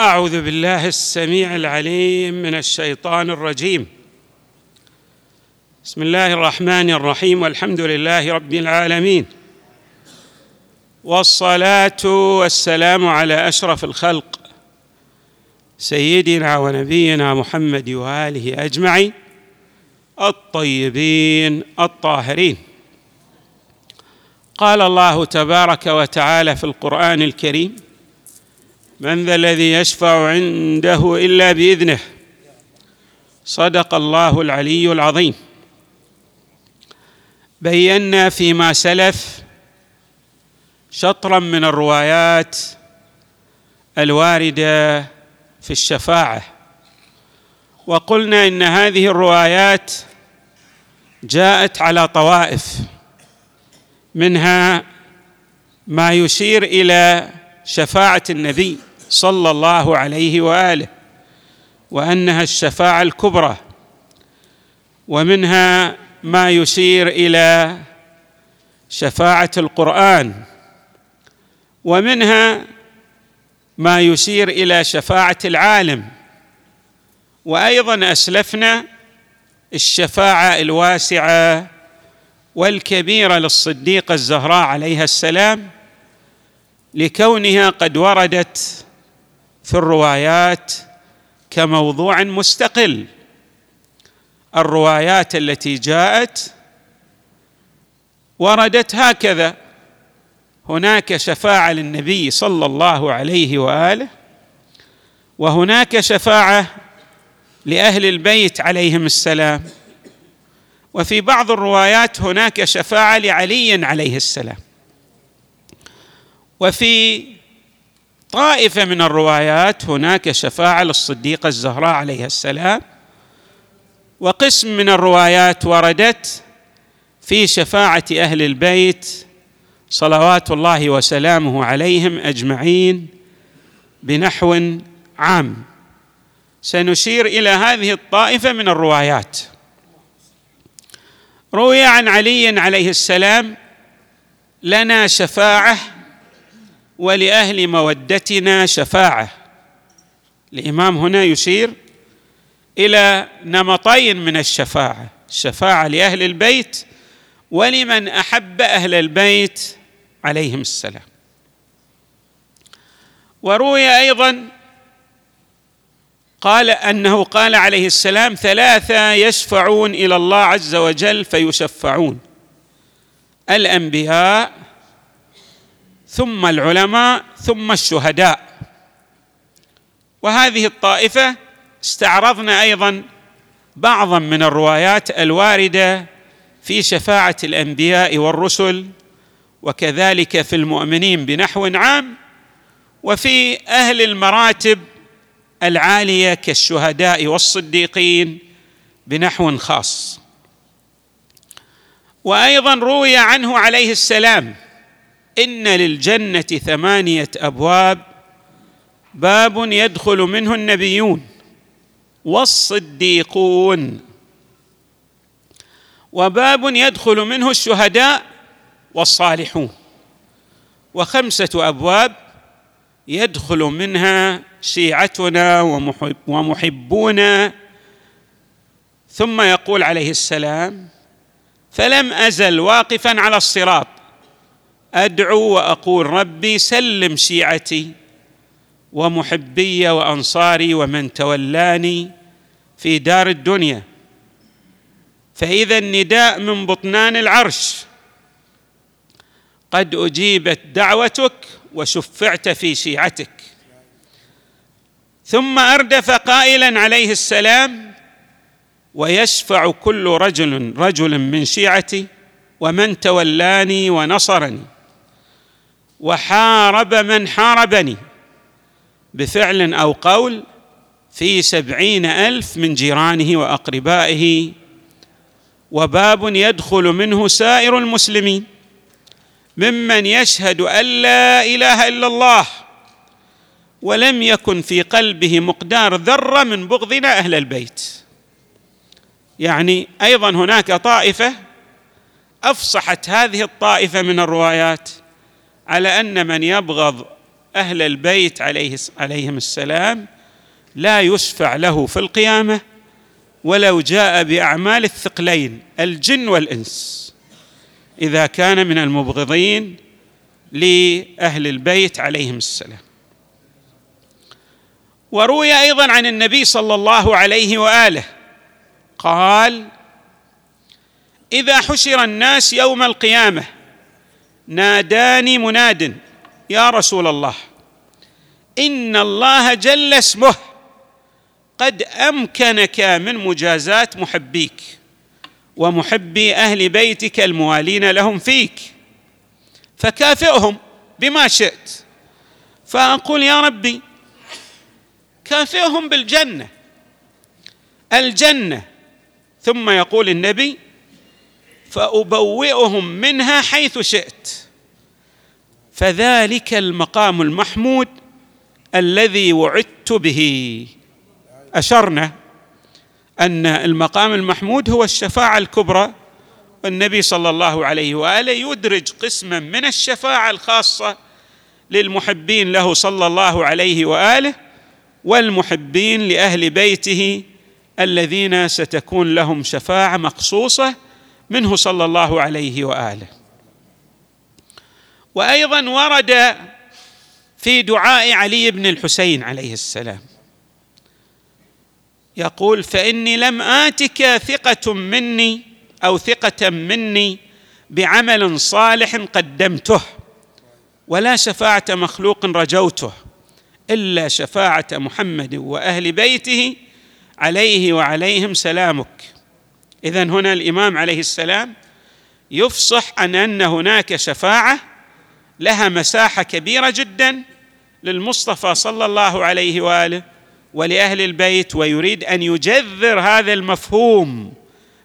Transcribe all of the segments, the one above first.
أعوذ بالله السميع العليم من الشيطان الرجيم. بسم الله الرحمن الرحيم والحمد لله رب العالمين. والصلاة والسلام على أشرف الخلق سيدنا ونبينا محمد وآله أجمعين الطيبين الطاهرين. قال الله تبارك وتعالى في القرآن الكريم من ذا الذي يشفع عنده إلا بإذنه؟ صدق الله العلي العظيم. بينا فيما سلف شطرا من الروايات الواردة في الشفاعة. وقلنا إن هذه الروايات جاءت على طوائف منها ما يشير إلى شفاعة النبي. صلى الله عليه وآله وأنها الشفاعة الكبرى ومنها ما يشير إلى شفاعة القرآن ومنها ما يشير إلى شفاعة العالم وأيضا أسلفنا الشفاعة الواسعة والكبيرة للصديقه الزهراء عليها السلام لكونها قد وردت في الروايات كموضوع مستقل. الروايات التي جاءت وردت هكذا. هناك شفاعة للنبي صلى الله عليه وآله وهناك شفاعة لأهل البيت عليهم السلام. وفي بعض الروايات هناك شفاعة لعلي عليه السلام. وفي طائفة من الروايات هناك شفاعة للصديقة الزهراء عليها السلام وقسم من الروايات وردت في شفاعة أهل البيت صلوات الله وسلامه عليهم أجمعين بنحو عام. سنشير إلى هذه الطائفة من الروايات. روي عن علي عليه السلام لنا شفاعة ولأهل مودتنا شفاعة. الإمام هنا يشير إلى نمطين من الشفاعة الشفاعة لأهل البيت ولمن أحب أهل البيت عليهم السلام. وروي أيضا قال أنه قال عليه السلام ثلاثة يشفعون إلى الله عز وجل فيشفعون الأنبياء ثم العلماء ثم الشهداء. وهذه الطائفة استعرضنا أيضا بعضا من الروايات الواردة في شفاعة الأنبياء والرسل وكذلك في المؤمنين بنحو عام وفي أهل المراتب العالية كالشهداء والصديقين بنحو خاص. وأيضا روي عنه عليه السلام إن للجنة ثمانية أبواب باب يدخل منه النبيون والصديقون. وباب يدخل منه الشهداء والصالحون. وخمسة أبواب يدخل منها شيعتنا ومحب ومحبونا. ثم يقول عليه السلام فلم أزل واقفا على الصراط أدعو وأقول ربي سلم شيعتي ومحبي وأنصاري ومن تولاني في دار الدنيا. فإذا النداء من بطنان العرش. قد أجيبت دعوتك وشفعت في شيعتك. ثم أردف قائلا عليه السلام ويشفع كل رجل رجل من شيعتي ومن تولاني ونصرني. وحارب من حاربني بفعل أو قول في سبعين ألف من جيرانه وأقربائه وباب يدخل منه سائر المسلمين ممن يشهد أن لا إله إلا الله ولم يكن في قلبه مقدار ذرة من بغضنا أهل البيت. يعني أيضا هناك طائفة أفصحت هذه الطائفة من الروايات على أن من يبغض أهل البيت عليه عليهم السلام لا يشفع له في القيامة ولو جاء بأعمال الثقلين الجن والإنس. إذا كان من المبغضين لأهل البيت عليهم السلام. وروي أيضا عن النبي صلى الله عليه وآله قال إذا حشر الناس يوم القيامة ناداني مناد. يا رسول الله إن الله جل اسمه قد أمكنك من مجازاه محبيك ومحبي أهل بيتك الموالين لهم فيك فكافئهم بما شئت. فأقول يا ربي كافئهم بالجنة الجنة. ثم يقول النبي فأبوئهم منها حيث شئت. فذلك المقام المحمود الذي وعدت به. أشرنا أن المقام المحمود هو الشفاعة الكبرى والنبي صلى الله عليه وآله يدرج قسما من الشفاعة الخاصة للمحبين له صلى الله عليه وآله والمحبين لأهل بيته الذين ستكون لهم شفاعة مخصوصه منه صلى الله عليه وآله. وأيضا ورد في دعاء علي بن الحسين عليه السلام. يقول فإني لم آتك ثقة مني أو ثقة مني بعمل صالح قدمته ولا شفاعة مخلوق رجوته إلا شفاعة محمد وأهل بيته عليه وعليهم سلامك. اذا هنا الإمام عليه السلام يفصح عن أن هناك شفاعة لها مساحة كبيرة جدا للمصطفى صلى الله عليه وآله ولأهل البيت ويريد أن يجذر هذا المفهوم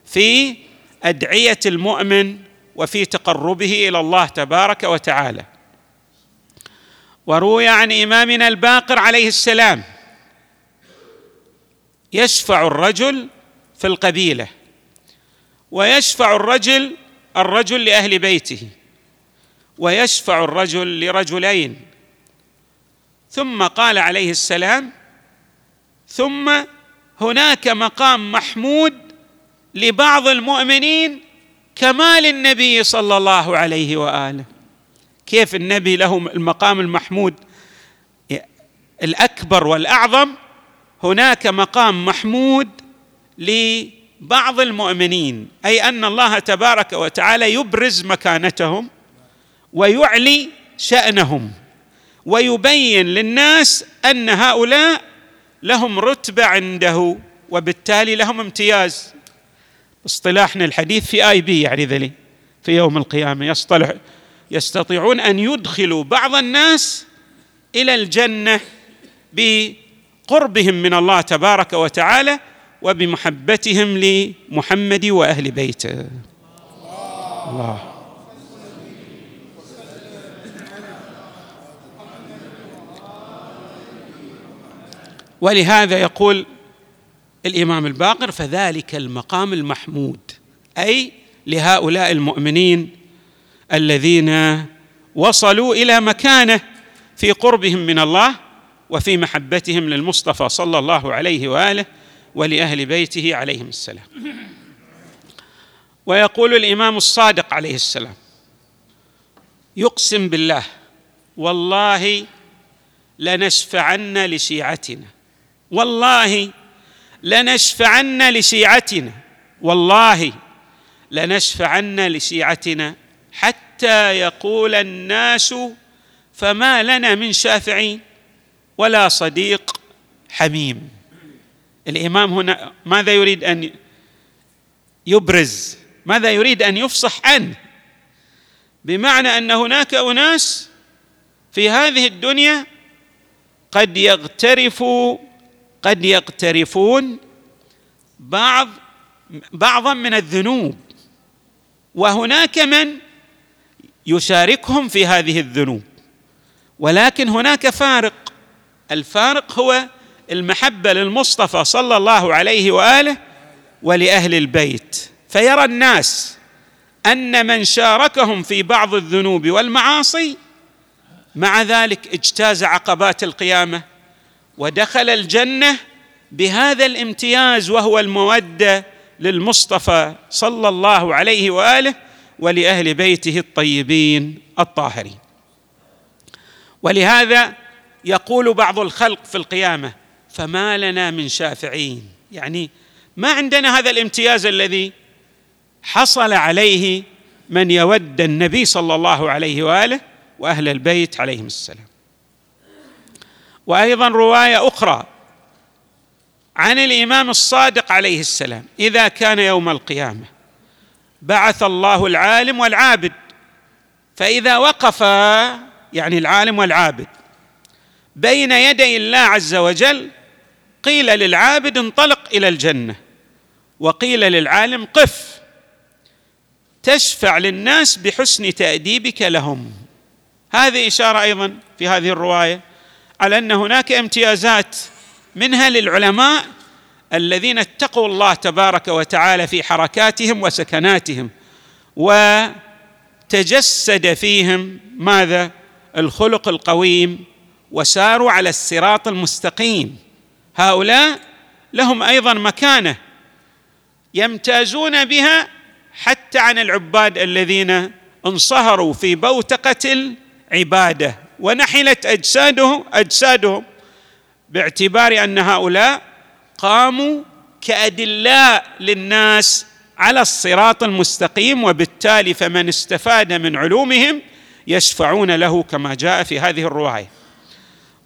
في أدعية المؤمن وفي تقربه إلى الله تبارك وتعالى. وروي عن إمامنا الباقر عليه السلام يشفع الرجل في القبيلة. ويشفع الرجل الرجل لأهل بيته. ويشفع الرجل لرجلين. ثم قال عليه السلام ثم هناك مقام محمود لبعض المؤمنين كما للنبي صلى الله عليه وآله. كيف النبي له المقام المحمود؟ الأكبر والأعظم هناك مقام محمود لبعض المؤمنين أي أن الله تبارك وتعالى يبرز مكانتهم ويعلي شأنهم ويبين للناس أن هؤلاء لهم رتبة عنده وبالتالي لهم امتياز. اصطلاحنا الحديث في آي بي يعني ذلي في يوم القيامة. يصطلح يستطيعون أن يدخلوا بعض الناس إلى الجنة بقربهم من الله تبارك وتعالى وبمحبتهم لمحمد وأهل بيته. الله. ولهذا يقول الإمام الباقر فذلك المقام المحمود أي لهؤلاء المؤمنين الذين وصلوا إلى مكانه في قربهم من الله وفي محبتهم للمصطفى صلى الله عليه وآله ولأهل بيته عليهم السلام. ويقول الإمام الصادق عليه السلام يقسم بالله والله لنشفعن لشيعتنا والله لنشفعن لشيعتنا والله لنشفعن لشيعتنا حتى يقول الناس فما لنا من شافعين ولا صديق حميم. الإمام هنا ماذا يريد أن يبرز؟ ماذا يريد أن يفصح عنه؟ بمعنى أن هناك أناس في هذه الدنيا قد يغترفوا قد يقترفون بعض بعضا من الذنوب وهناك من يشاركهم في هذه الذنوب ولكن هناك فارق. الفارق هو المحبة للمصطفى صلى الله عليه وآله ولأهل البيت. فيرى الناس أن من شاركهم في بعض الذنوب والمعاصي مع ذلك اجتاز عقبات القيامة ودخل الجنة بهذا الامتياز وهو المودة للمصطفى صلى الله عليه وآله ولأهل بيته الطيبين الطاهرين. ولهذا يقول بعض الخلق في القيامة فما لنا من شافعين. يعني ما عندنا هذا الامتياز الذي حصل عليه من يود النبي صلى الله عليه وآله وأهل البيت عليهم السلام. وأيضا رواية أخرى عن الإمام الصادق عليه السلام. إذا كان يوم القيامة بعث الله العالم والعابد. فإذا وقف يعني العالم والعابد بين يدي الله عز وجل قيل للعابد انطلق إلى الجنة وقيل للعالم قف تشفع للناس بحسن تأديبك لهم. هذه إشارة أيضا في هذه الرواية على أن هناك امتيازات منها للعلماء الذين اتقوا الله تبارك وتعالى في حركاتهم وسكناتهم وتجسد فيهم ماذا؟ الخلق القويم وساروا على الصراط المستقيم. هؤلاء لهم أيضا مكانة يمتازون بها حتى عن العباد الذين انصهروا في بوتقة العبادة ونحلت اجسادهم أجسادهم باعتبار أن هؤلاء قاموا كأدلاء للناس على الصراط المستقيم وبالتالي فمن استفاد من علومهم يشفعون له كما جاء في هذه الرواية.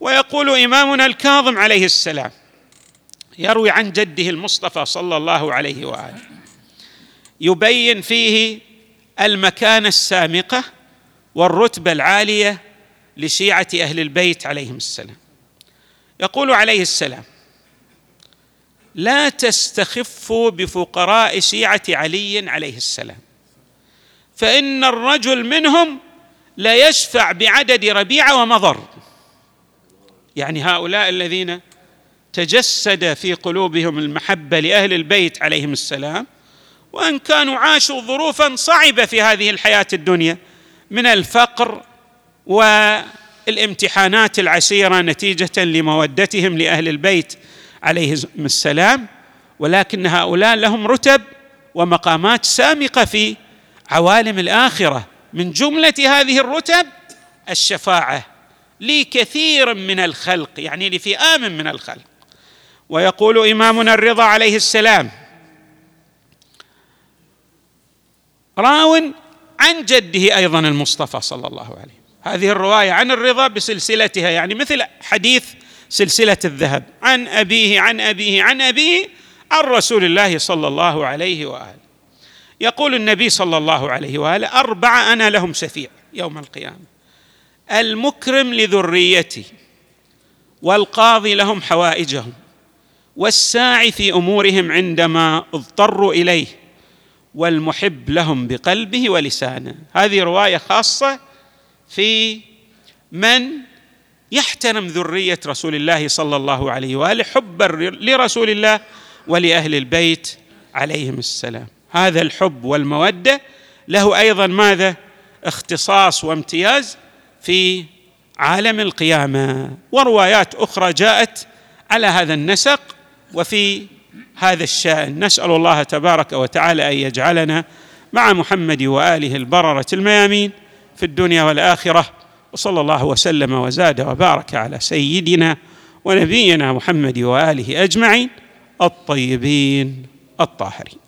ويقول إمامنا الكاظم عليه السلام يروي عن جده المصطفى صلى الله عليه وآله. يبين فيه المكانة السامقة والرتبة العالية لشيعة أهل البيت عليهم السلام. يقول عليه السلام لا تستخفوا بفقراء شيعة علي عليه السلام. فإن الرجل منهم لا يشفع بعدد ربيعه ومضر. يعني هؤلاء الذين تجسد في قلوبهم المحبة لأهل البيت عليهم السلام وإن كانوا عاشوا ظروفا صعبة في هذه الحياة الدنيا من الفقر والامتحانات العسيرة نتيجة لمودتهم لأهل البيت عليهم السلام ولكن هؤلاء لهم رتب ومقامات سامقة في عوالم الآخرة. من جملة هذه الرتب الشفاعة لكثير من الخلق يعني لفئام من الخلق. ويقول إمامنا الرضا عليه السلام راو عن جده أيضا المصطفى صلى الله عليه هذه الرواية عن الرضا بسلسلتها يعني مثل حديث سلسلة الذهب عن أبيه عن أبيه عن أبيه عن رسول الله صلى الله عليه وآله. يقول النبي صلى الله عليه وآله اربعه أنا لهم شفيع يوم القيامة. المكرم لذريتي والقاضي لهم حوائجهم. والساعي في أمورهم عندما اضطروا إليه والمحب لهم بقلبه ولسانه. هذه رواية خاصة في من يحترم ذرية رسول الله صلى الله عليه وآله حبا لرسول الله ولأهل البيت عليهم السلام. هذا الحب والمودة له أيضا ماذا؟ اختصاص وامتياز في عالم القيامة. وروايات أخرى جاءت على هذا النسق وفي هذا الشأن. نسأل الله تبارك وتعالى أن يجعلنا مع محمد وآله البررة الميامين في الدنيا والآخرة. وصلى الله وسلم وزاد وبارك على سيدنا ونبينا محمد وآله أجمعين الطيبين الطاهرين.